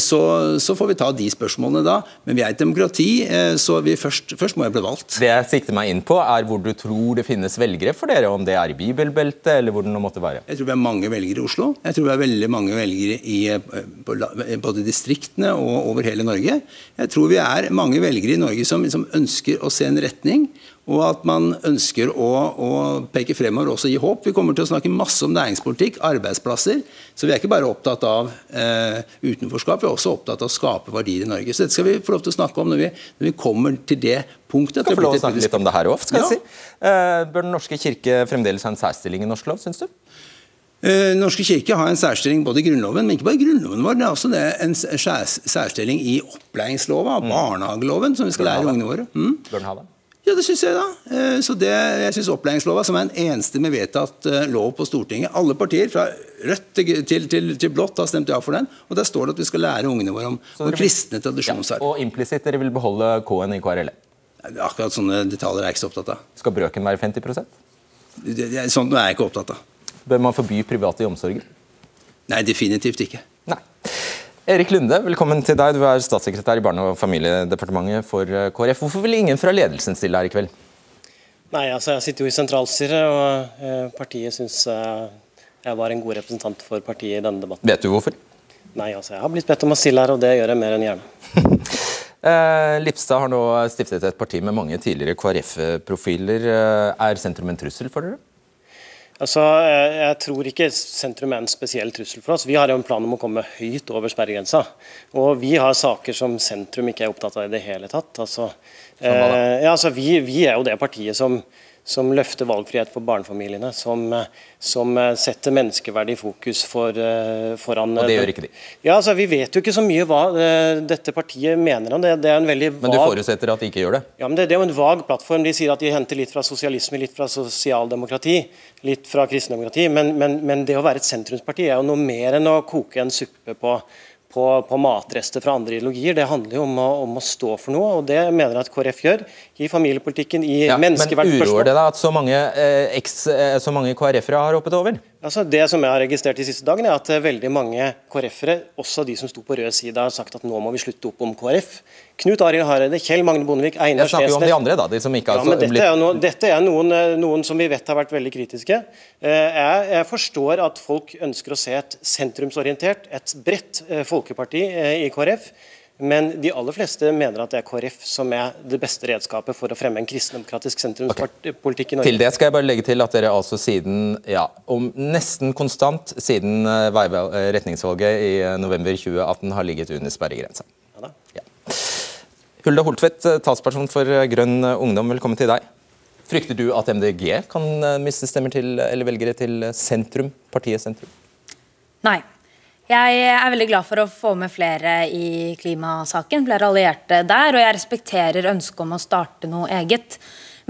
så, så, får vi ta de spørsmålene da. Men vi er et demokrati, eh, så først, først, må jeg bli valgt. Det jeg sikter meg inn på, er hvor du tror det finnes velgere for dere, om det er i bibelbeltet eller hvor det nå måtte være. Jeg tror vi har mange velgere i Oslo. Jeg tror vi har veldig mange velgere i både distriktene og over hele Norge. Jeg tror vi er mange velgere i Norge som, som ønsker å se en retning og at man ønsker å, å, peke fremover også gi håp. Vi kommer til å snakke masse om næringspolitikk, arbeidsplasser. Så vi er ikke bare opptatt av eh, utenforskap, vi er også opptatt av å skape verdier i Norge. Så dette skal vi få lov til å snakke om når vi, når vi kommer til det punktet. Skal få lov til å snakke litt om det her òg, skal ja. jeg si. Eh, bør Den norske kirke fremdeles ha en særstilling i norsk lov, syns du? Den norske kirke har en særstilling både i Grunnloven, men ikke bare i Grunnloven vår. Det er også det, en særstilling i opplæringslova, mm. barnehageloven, som vi skal lære ungene våre. Mm. Bør den ha det? Ja, det syns jeg, da. Eh, så det, jeg synes Opplæringslova, som er en enstemmig vedtatt eh, lov på Stortinget Alle partier, fra rødt til, til, til, til, blått, har stemt ja for den. Og Der står det at vi skal lære ungene våre om vår kristne tradisjonsarv. Ja, og implisitt dere vil beholde K-en i KRL? Akkurat sånne detaljer er jeg ikke så opptatt av. Skal brøken være 50 det, det, Sånt er jeg ikke opptatt av. Bør man forby private i omsorgen? Nei, definitivt ikke. Erik Lunde, velkommen til deg. Du er statssekretær i Barne- og familiedepartementet for eh, KrF. Hvorfor vil ingen fra ledelsen stille her i kveld? Nei, altså Jeg sitter jo i sentralstyret, og eh, partiet syns eh, jeg var en god representant for partiet i denne debatten. Vet du hvorfor? Nei, altså jeg har blitt bedt om å stille her, og det gjør jeg mer enn gjerne. Lipstad har nå stiftet et parti med mange tidligere KrF-profiler. Er sentrum en trussel for dere? Altså, Jeg tror ikke sentrum er en spesiell trussel for oss. Vi har jo en plan om å komme høyt over sperregrensa. Og vi har saker som sentrum ikke er opptatt av i det hele tatt. Altså, eh, ja, altså vi, vi, er jo det partiet som, som løfter valgfrihet for barnefamiliene, som, som setter menneskeverd i fokus for, eh, foran Og det gjør ikke de? Ja, altså Vi vet jo ikke så mye hva dette partiet mener om det. det er en veldig vag... Men du forutsetter at de ikke gjør det? Ja, men det, det, er jo en vag plattform. De sier at de henter litt fra sosialisme, litt fra sosialdemokrati, litt fra kristendemokrati. Men, men, men det å være et sentrumsparti er jo noe mer enn å koke en suppe på på, på, matrester fra andre ideologier. Det handler jo om å, om å, stå for noe, og det mener jeg at KrF gjør. I familiepolitikken, i ja, menneskeverdsspørsmål. Men uroer det deg at så mange, eh, eh mange KrF-ere har hoppet over? Altså det som jeg har registrert de siste dagene, er at eh, veldig mange KrF-ere, også de som sto på rød side, har sagt at nå må vi slutte opp om KrF. Knut Arild Hareide, Kjell Magne Bondevik, Einar Steensnæs Jeg snakker jo om de andre, da. De som ikke har ja, men dette er, noen, dette er noen, eh, noen, som vi vet har vært veldig kritiske. Eh, jeg, jeg, forstår at folk ønsker å se et sentrumsorientert, et bredt folkeparti i KrF. Men de aller fleste mener at det er KrF som er det beste redskapet for å fremme en kristendemokratisk sentrumspolitikk i Norge. Til det skal jeg bare legge til at dere altså siden, ja, om nesten konstant siden eh, eh, retningsvalget i eh, november 2018 har ligget under sperregrensa. Ja, ja. Hulda Holtvedt, talsperson for Grønn Ungdom, velkommen til deg. Frykter du at MDG kan miste stemmer til, eller velgere til sentrum, partiet Sentrum? Nei. Jeg er veldig glad for å få med flere i klimasaken, flere allierte der. Og jeg respekterer ønsket om å starte noe eget.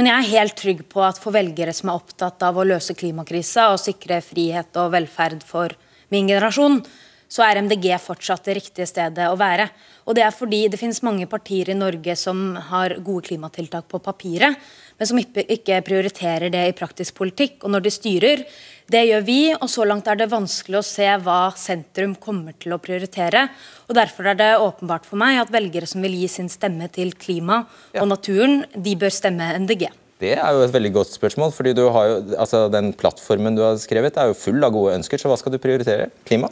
Men jeg er helt trygg på at for velgere som er opptatt av å løse klimakrisa og sikre frihet og velferd for min generasjon, så er MDG fortsatt det riktige stedet å være. Og det er fordi det finnes mange partier i Norge som har gode klimatiltak på papiret, men som ikke prioriterer det i praktisk politikk. Og når de styrer, det gjør vi, og så langt er det vanskelig å se hva sentrum kommer til å prioritere. og Derfor er det åpenbart for meg at velgere som vil gi sin stemme til klima og naturen, de bør stemme MDG. Det er jo et veldig godt spørsmål. fordi jo, altså Den plattformen du har skrevet er jo full av gode ønsker, så hva skal du prioritere? Klima?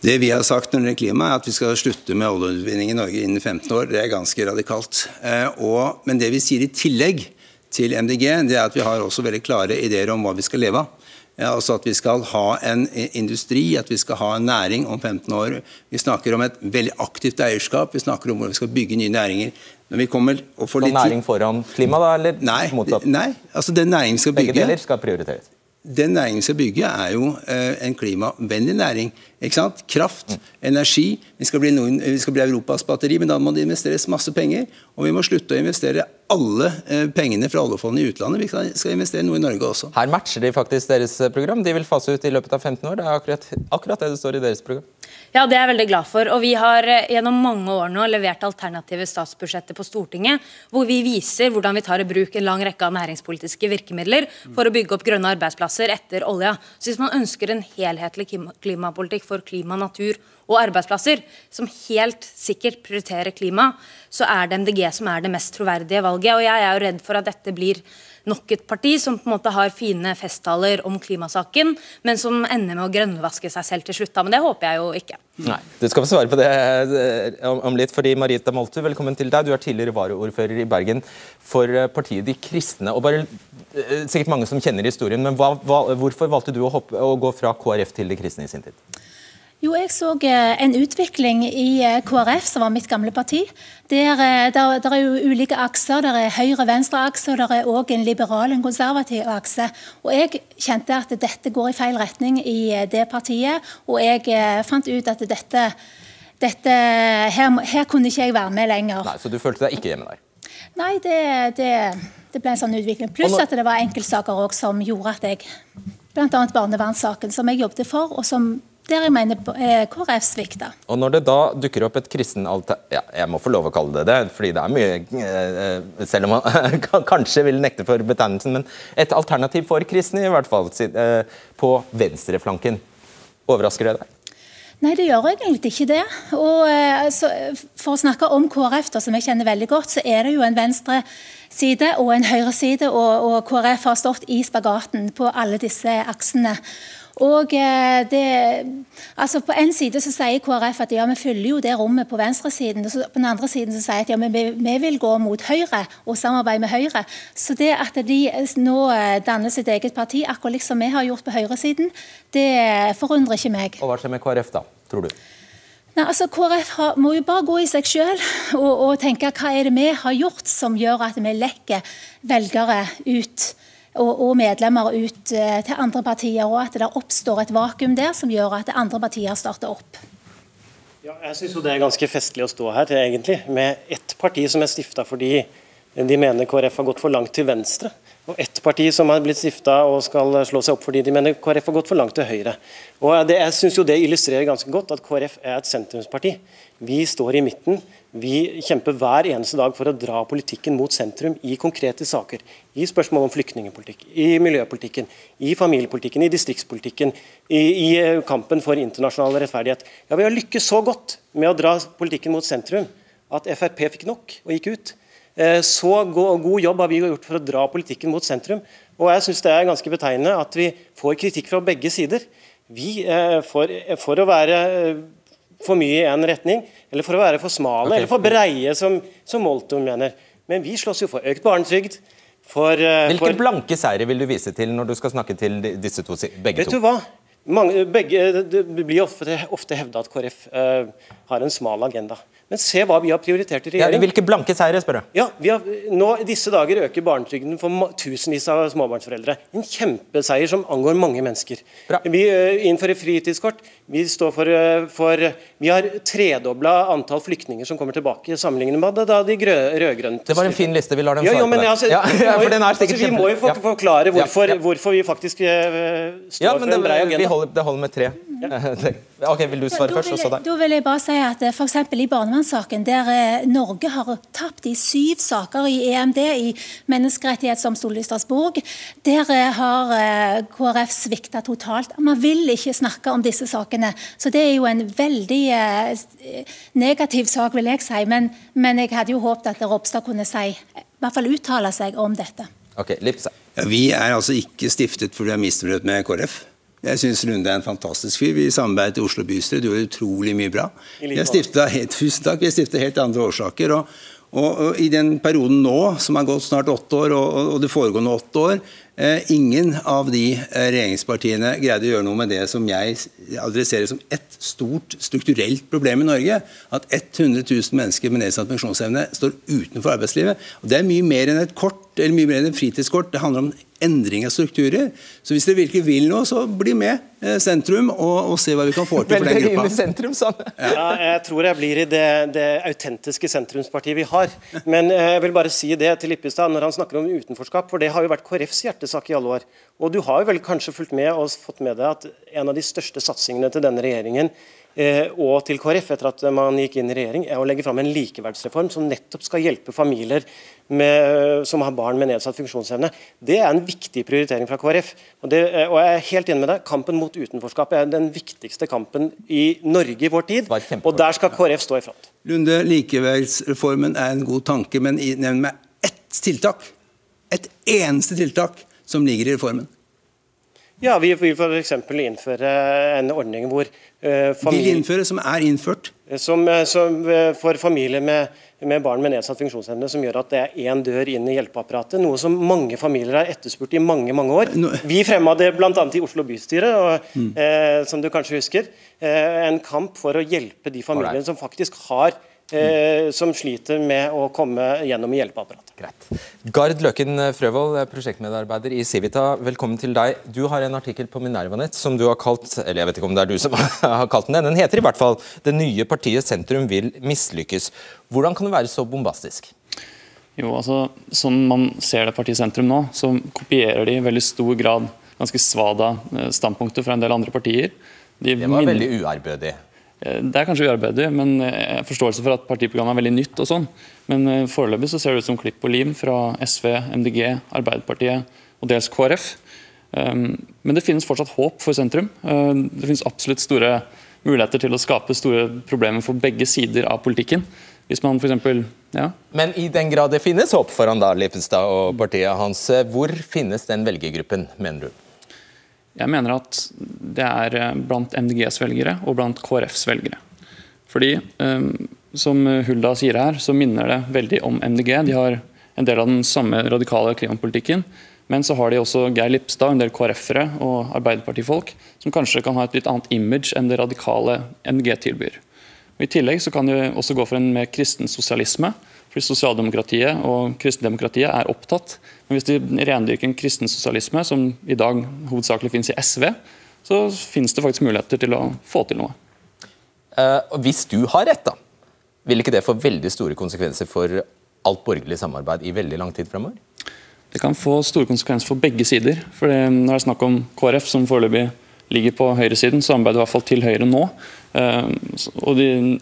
Det vi har sagt når det gjelder klima, er at vi skal slutte med oljeutvinning i Norge innen 15 år. Det er ganske radikalt. Eh, og, men det vi sier i tillegg til MDG, det er at vi har også veldig klare ideer om hva vi skal leve av. Ja, altså At vi skal ha en industri, at vi skal ha en næring om 15 år. Vi snakker om et veldig aktivt eierskap, vi snakker om hvordan vi skal bygge nye næringer. Når vi kommer og får litt... Så næring foran klima, da? Eller nei, motsatt? Nei, altså den næringen vi skal bygge Begge deler skal prioriteres? Den næringen vi skal bygge, er jo eh, en klimavennlig næring. Ikke sant? Kraft, energi. Vi skal, bli noen, vi skal bli Europas batteri, men da må det investeres masse penger. Og vi må slutte å investere alle eh, pengene fra oljefondet i utlandet. Vi skal, skal, investere noe i Norge også. Her matcher de faktisk deres eh, program. De vil fase ut i løpet av 15 år. Det er akkurat, akkurat det det står i deres program. Ja, det er jeg veldig glad for. Og vi har eh, gjennom mange år nå levert alternative statsbudsjetter på Stortinget, hvor vi viser hvordan vi tar i bruk en lang rekke av næringspolitiske virkemidler for å bygge opp grønne arbeidsplasser etter olja. Så hvis man ønsker en helhetlig klimapolitikk for klima, natur og arbeidsplasser, som helt sikkert prioriterer klima, så er det MDG som er det mest troverdige valget. Og jeg er jo redd for at dette blir nok et parti som på en måte har fine festtaler om klimasaken, men som ender med å grønnvaske seg selv til slutt. Men det håper jeg jo ikke. Nei, Du skal få svare på det eh, om litt. fordi Marita Moltu, velkommen til deg. Du er tidligere varaordfører i Bergen for eh, partiet De kristne. og bare eh, Sikkert mange som kjenner historien, men hva, hva, hvorfor valgte du å, hoppe, å gå fra KrF til De kristne i sin tid? Jo, jeg så eh, en utvikling i eh, KrF, som var mitt gamle parti. Der, eh, der, der er jo ulike akser. Der er høyre-venstre-akse, og der er òg en liberal en konservativ akse. Og Jeg kjente at dette går i feil retning i det partiet, og jeg fant ut at dette, dette her, her, kunne ikke jeg være med lenger. Nei, Så du følte deg ikke hjemme der? Nei, det, det, det ble en sånn utvikling. Pluss at det var enkeltsaker òg som gjorde at jeg Bl.a. barnevernssaken, som jeg jobbet for, og som der jeg mener eh, KrF svikta. Og Når det da dukker opp et kristenalter... ja, jeg må få lov å kalle det det, fordi det er mye eh, Selv om man kanskje vil nekte for betegnelsen, men et alternativ for kristne, i hvert fall, eh, på venstreflanken. Overrasker det deg? Nei, det gjør egentlig ikke det. Og altså, For å snakke om KrF, da, som jeg kjenner veldig godt, så er det jo en venstre side og en høyreside, og, og KrF har stått i spagaten på alle disse aksene. Og eh, det, altså På en side så sier KrF at ja, vi fyller jo det rommet på venstresiden. Og på den andre siden så sier at ja, vi, vi, vil gå mot Høyre og samarbeide med Høyre. Så det at de nå eh, danner sitt eget parti, akkurat liksom vi har gjort på høyresiden, det forundrer ikke meg. Og Hva skjer med KrF da, tror du? Nei, altså KrF har, må jo bare gå i seg sjøl og, og, tenke hva er det vi har gjort som gjør at vi lekker velgere ut og, og medlemmer ut eh, til andre partier, og at det oppstår et vakuum der som gjør at andre partier starter opp. Ja, jeg syns det er ganske festlig å stå her egentlig, med ett parti som er stifta fordi de mener KrF har gått for langt til venstre. Og ett parti som har blitt stifta og skal slå seg opp fordi de mener KrF har gått for langt til høyre. Og det, Jeg syns det illustrerer ganske godt at KrF er et sentrumsparti. Vi står i midten. Vi kjemper hver eneste dag for å dra politikken mot sentrum i konkrete saker. I spørsmål om flyktningpolitikk, i miljøpolitikken, i familiepolitikken, i distriktspolitikken, i, i, eh, kampen for internasjonal rettferdighet. Ja, Vi har lykkes så godt med å dra politikken mot sentrum at Frp fikk nok og gikk ut. Eh, så god jobb har vi gjort for å dra politikken mot sentrum. Og jeg synes det er ganske betegnende at vi får kritikk fra begge sider. Vi, eh, for, for å være for mye i en retning, eller for å være for smale, okay. eller for breie, som, som Molton mener. Men vi slåss jo for økt barnetrygd. For, uh, Hvilke for... blanke seire vil du vise til når du skal snakke til disse to, begge Vet to? Vet du hva? Mange, begge, det blir ofte, ofte hevda at KrF uh, eh, har en smal agenda. Men se hva vi har prioritert i regjering. Ja, hvilke blanke seire, spør du? Ja, har, nå disse dager øker barnetrygden for tusenvis av småbarnsforeldre. En kjempeseier som angår mange mennesker. Bra. Vi uh, innfører fritidskort. Vi, står for, uh, for, vi har tredobla antall flyktninger som kommer tilbake, sammenlignet med da de rød-grønne Det var en fin liste. Vi lar dem svare ja, på det. Altså, ja, ja, for den er altså, vi må jo forklare hvorfor, hvorfor vi faktisk uh, står for en brei agenda. Holder, det holder med tre. ok, Vil du svare først, og så deg? Da vil jeg bare si at f.eks. i barnevernssaken, der eh, Norge har tapt i syv saker i EMD, i menneskerettighetsdomstolen i Strasbourg, der eh, har eh, KrF svikta totalt. Man vil ikke snakke om disse sakene. Så det er jo en veldig negativ sak, vil jeg si. Men, men jeg hadde jo håpet at Ropstad kunne si, i hvert fall uttale seg om dette. Ok, Ja, vi er altså ikke stiftet fordi vi er misfornøyd med KrF. Jeg syns Lunde er en fantastisk fyr. Vi samarbeidet i Oslo bystyre, du gjør utrolig mye bra. Vi har stifta helt, tusen takk, jeg har helt andre årsaker. Og, og, og, I den perioden nå, som har gått snart åtte år, og, og det foregående åtte år, eh, ingen av de eh, regjeringspartiene greide å gjøre noe med det som jeg adresserer som ett stort strukturelt problem i Norge. At 100 000 mennesker med nedsatt funksjonsevne står utenfor arbeidslivet. Og Det er mye mer enn et kort eller mye mer enn et fritidskort. Det handler om endring av strukturer. Så hvis dere virkelig vil noe, så bli med eh, sentrum og, og se hva vi kan få til for den gruppa. Sentrum, sånn. ja. ja, jeg tror jeg blir i det, det autentiske sentrumspartiet vi har. Men eh, jeg vil bare si det til Lippestad når han snakker om utenforskap, for det har jo vært KrFs hjertesak i alle år. Og du har jo vel kanskje fulgt med og fått med deg at en av de største satsingene til denne regjeringen og til KrF etter at man gikk inn i regjering, er å legge fram en likeverdsreform som nettopp skal hjelpe familier med, som har barn med nedsatt funksjonsevne. Det er en viktig prioritering fra KrF. Og, det, og jeg er helt enig med deg, Kampen mot utenforskap er den viktigste kampen i Norge i vår tid. Og der skal KrF stå i front. Lunde, likeverdsreformen er en god tanke, men nevn meg ett tiltak. Et eneste tiltak som ligger i reformen. Ja, Vi vil f.eks. innføre en ordning hvor familie... Vil innføre, som er innført? Som, eh, som for familier med med barn med nedsatt funksjonsevne som gjør at det er én dør inn i hjelpeapparatet. Noe som mange familier har etterspurt i mange mange år. Vi fremma det bl.a. i Oslo bystyre, og, mm. eh, som du kanskje husker. Eh, en kamp for å hjelpe de familiene som faktisk har eh, som sliter med å komme gjennom hjelpeapparatet. Greit. Gard Løken Frøvold, prosjektmedarbeider i Civita, velkommen til deg. Du har en artikkel på Minervanett som du har kalt eller jeg vet ikke om det er du som har kalt den, den heter i hvert fall 'Det nye partiet sentrum vil mislykkes'. Hvordan kan det være så bombastisk? Jo, altså, Sånn man ser det partiet sentrum nå, så kopierer de i veldig stor grad ganske svada eh, standpunkter fra en del andre partier. De det var veldig uærbødig. Eh, det er kanskje uarbeidig, men jeg eh, har forståelse for at partiprogrammet er veldig nytt. og sånn. Men eh, foreløpig så ser det ut som klipp og lim fra SV, MDG, Arbeiderpartiet og dels KrF. Um, men det finnes fortsatt håp for sentrum. Det finnes absolutt store muligheter til å skape store problemer for begge sider av politikken. Hvis man for eksempel, ja. Men i den grad det finnes håp for han da, Lippestad og partiet hans, hvor finnes den velgergruppen, mener du? Jeg mener at det er eh, blant MDGs velgere og blant KrFs velgere. Fordi, eh, som Hulda sier her, så minner det veldig om MDG. De har en del av den samme radikale klimapolitikken. Men så har de også Geir Lipstad, en del KrF-ere og Arbeiderpartifolk som kanskje kan ha et litt annet image enn det radikale MDG tilbyr. Og I tillegg så kan de også gå for en mer kristen sosialisme. Fordi Sosialdemokratiet og kristendemokratiet er opptatt. Men hvis de rendyrker en kristensosialisme, som i dag hovedsakelig finnes i SV, så finnes det faktisk muligheter til å få til noe. Uh, hvis du har rett, da, vil ikke det få veldig store konsekvenser for alt borgerlig samarbeid i veldig lang tid fremover? Det kan få store konsekvenser for begge sider. For Når det er snakk om KrF, som foreløpig ligger på høyresiden, samarbeider i hvert fall til høyre nå. Eh, og de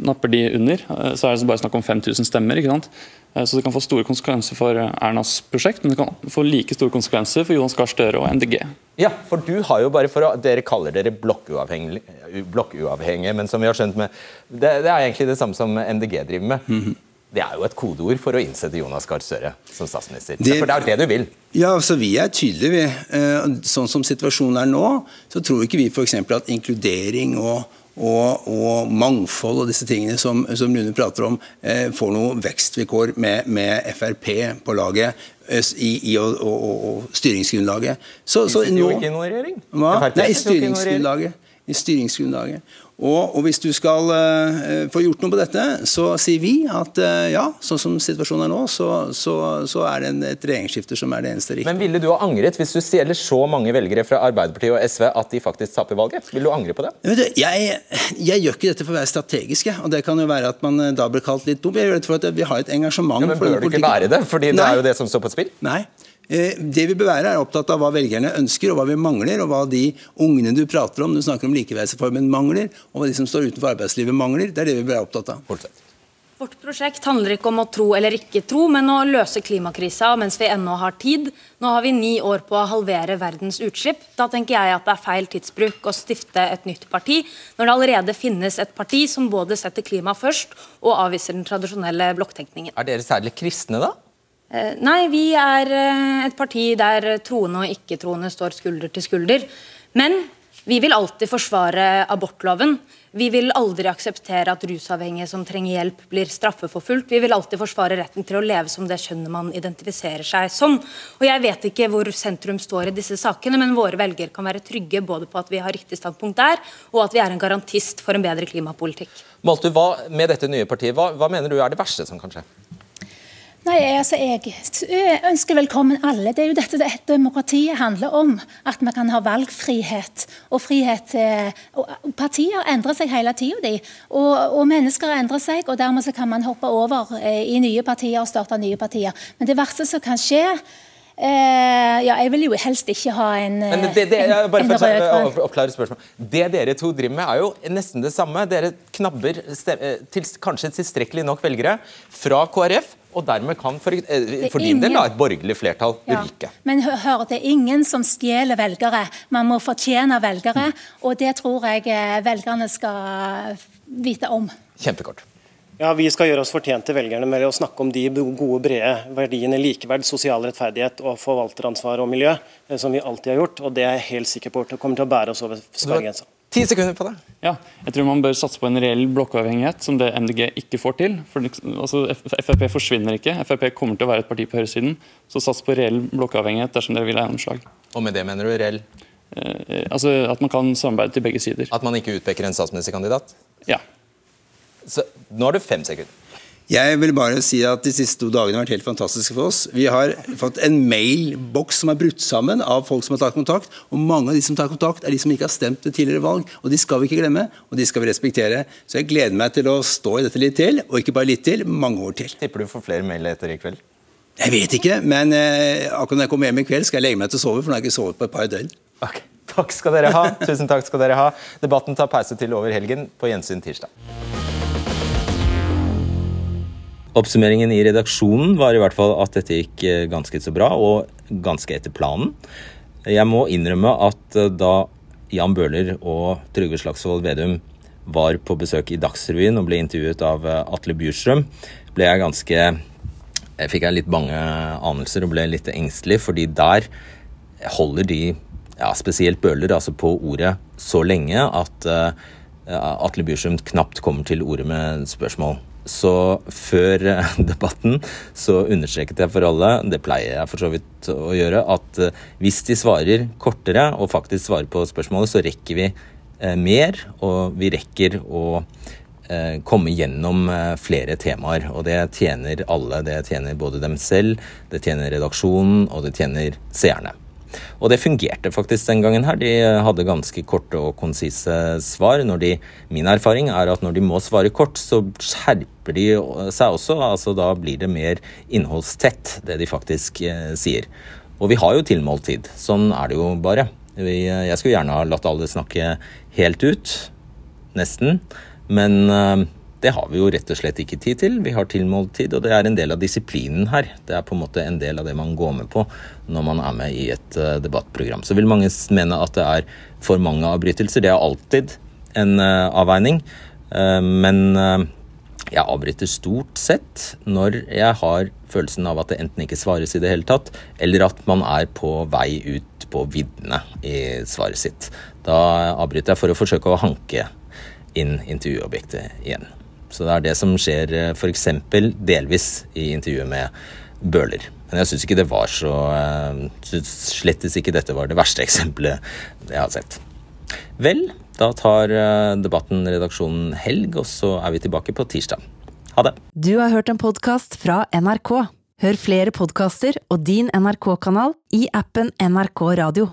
napper de under, eh, så er det bare snakk om 5000 stemmer. ikke sant? Eh, så det kan få store konsekvenser for Ernas prosjekt, men det kan få like store konsekvenser for Jonas Gahr Støre og MDG. Ja, for du har jo bare for å, Dere kaller dere blokkuavhengige, blokkuavhengige men som vi har skjønt med, det, det, er egentlig det samme som MDG driver med. Mm -hmm. Det er jo et kodeord for å innsette Jonas Gahr Støre som statsminister. Det, for det er jo det du vil? Ja, altså Vi er tydelige. Vi. Eh, sånn som situasjonen er nå, så tror ikke vi f.eks. at inkludering og, og, og, mangfold og disse tingene som, som Lune prater om, eh, får noe vekstvilkår med, med Frp på laget eh, i, i og, og, styringsgrunnlaget. Så, så nå, jo ikke noen regjering? Hva? Nei, i styringsgrunnlaget. I styringsgrunnlaget. Og, og, Hvis du skal uh, få gjort noe på dette, så sier vi at uh, ja, sånn som situasjonen er nå, så, så, så er det en, et regjeringsskifte som er det eneste riktige. Men Ville du ha angret hvis du stjeler så mange velgere fra Arbeiderpartiet og SV at de faktisk taper valget? Vil du angre på det? Du, jeg, jeg, gjør ikke dette for å være strategisk, og det kan jo være at man eh, da blir kalt litt dum. Jeg gjør det for at vi har et engasjement. Ja, men Bør du ikke være det? Fordi Nei. det er jo det som står på spill? Nei. Eh, det vi bør være, er opptatt av hva velgerne ønsker, og hva vi mangler, og hva de ungene du prater om, du snakker om likeverdsreformen, mangler, og hva de som står utenfor arbeidslivet, mangler. Det er det vi bør være opptatt av. Fortsett. Vårt prosjekt handler ikke om å tro eller ikke tro, men å løse klimakrisa mens vi ennå har tid. Nå har vi ni år på å halvere verdens utslipp. Da tenker jeg at det er feil tidsbruk å stifte et nytt parti, når det allerede finnes et parti som både setter klima først og avviser den tradisjonelle blokktenkningen. Er dere særlig kristne, da? Eh, nei, vi er eh, et parti der troende og ikke-troende står skulder til skulder. Men vi vil alltid forsvare abortloven. Vi vil aldri akseptere at rusavhengige som trenger hjelp, blir straffeforfulgt. Vi vil alltid forsvare retten til å leve som det kjønnet man identifiserer seg som. Og Jeg vet ikke hvor sentrum står i disse sakene, men våre velgere kan være trygge både på at vi har riktig standpunkt der, og at vi er en garantist for en bedre klimapolitikk. Malte, hva, med dette nye partiet, hva, hva mener du er det verste som kan skje? Nei, altså Jeg ønsker velkommen alle. Det er jo dette det demokratiet handler om. At vi kan ha valgfrihet. Og frihet og Partier endrer seg hele tida, og, og, mennesker endrer seg. og Dermed så kan man hoppe over eh, i nye partier og starte nye partier. Men det verste som kan skje, Eh, ja, jeg vil jo helst ikke ha en, Men det, det, en, bare en for å rød-grønn spørsmål. Det dere to driver med, er jo nesten det samme. Dere knabber eh, til, kanskje tilstrekkelig nok velgere fra KrF, og dermed kan for, eh, for din del da, et borgerlig flertall Ja. ryke. Men hør, det er ingen som stjeler velgere. Man må fortjene velgere, og det tror jeg eh, velgerne skal vite om. Kjempekort. Ja, Vi skal gjøre oss fortjent til velgerne med å snakke om de gode, brede verdiene likeverd, sosial rettferdighet og forvalteransvar og miljø, eh, som vi alltid har gjort. og Det er jeg helt sikker på at det kommer til å bære oss over sperregrensa. Ti sekunder på det. Ja, jeg tror man bør satse på en reell blokkavhengighet, som det MDG ikke får til. For altså, Frp forsvinner ikke. Frp kommer til å være et parti på høyresiden. Så sats på reell blokkavhengighet dersom dere vil ha gjennomslag. Og med det mener du reell? Eh, altså At man kan samarbeide til begge sider. At man ikke utpeker en statsministerkandidat? Ja. Så nå har du fem sekunder. Jeg vil bare si at De siste to dagene har vært helt fantastiske for oss. Vi har fått en mailboks som er brutt sammen av folk som har tatt kontakt. og Mange av de som tar kontakt, er de som ikke har stemt ved tidligere valg. og De skal vi ikke glemme, og de skal vi respektere. Så jeg gleder meg til å stå i dette litt til, og ikke bare litt til, mange år til. Tipper du får flere mail etter i kveld? Jeg vet ikke, men eh, akkurat når jeg kommer hjem i kveld, skal jeg legge meg til å sove, for nå har jeg ikke sovet på et par døgn. Okay. Takk skal dere ha. Tusen takk skal dere ha. Debatten tar pause til over helgen. På gjensyn tirsdag. Oppsummeringen i redaksjonen var i hvert fall at dette gikk eh, ganske så bra, og ganske etter planen. Jeg må innrømme at eh, da Jan Bøhler og Trygve Slagsvold Vedum var på besøk i Dagsrevyen og ble intervjuet av eh, Atle Bjurstrøm, ble jeg ganske jeg fikk jeg litt bange anelser og ble litt engstelig, fordi der holder de, ja, spesielt Bøhler, altså på ordet så lenge at uh, Atle Bjurstrøm knapt kommer til ordet med spørsmål. Så før eh, debatten så understreket jeg for alle, det pleier jeg for så vidt å gjøre, at eh, hvis de svarer kortere og faktisk svarer på spørsmålet, så rekker vi eh, mer, og vi rekker å komme gjennom flere temaer. Og det tjener alle. Det tjener både dem selv, det tjener redaksjonen, og det tjener seerne. Og det fungerte faktisk den gangen her. De hadde ganske korte og konsise svar. De, min erfaring er at når de må svare kort, så skjerper de seg også. altså Da blir det mer innholdstett, det de faktisk eh, sier. Og vi har jo tilmålt tid. Sånn er det jo bare. Vi, jeg skulle gjerne ha latt alle snakke helt ut. Nesten. Men eh, det har vi jo rett og slett ikke tid til. Vi har tilmålt tid, og det er en del av disiplinen her. Det er på en måte en del av det man går med på når man er med i et uh, debattprogram. Så vil mange mene at det er for mange avbrytelser. Det er alltid en uh, avveining. Uh, men jeg avbryter stort sett når jeg har følelsen av at det enten ikke svares i det hele tatt, eller at man er på vei ut på viddene i svaret sitt. Da avbryter jeg for å forsøke å hanke inn intervjuobjektet igjen. Så det er det som skjer f.eks. delvis i intervjuet med Bøhler. Men jeg syns ikke det var så Syns slettes ikke dette var det verste eksempelet jeg har sett. Vel, da tar debatten redaksjonen helg, og så er vi tilbake på tirsdag. Ha det. Du har hørt en podkast fra NRK. Hør flere podkaster og din NRK-kanal i appen NRK Radio.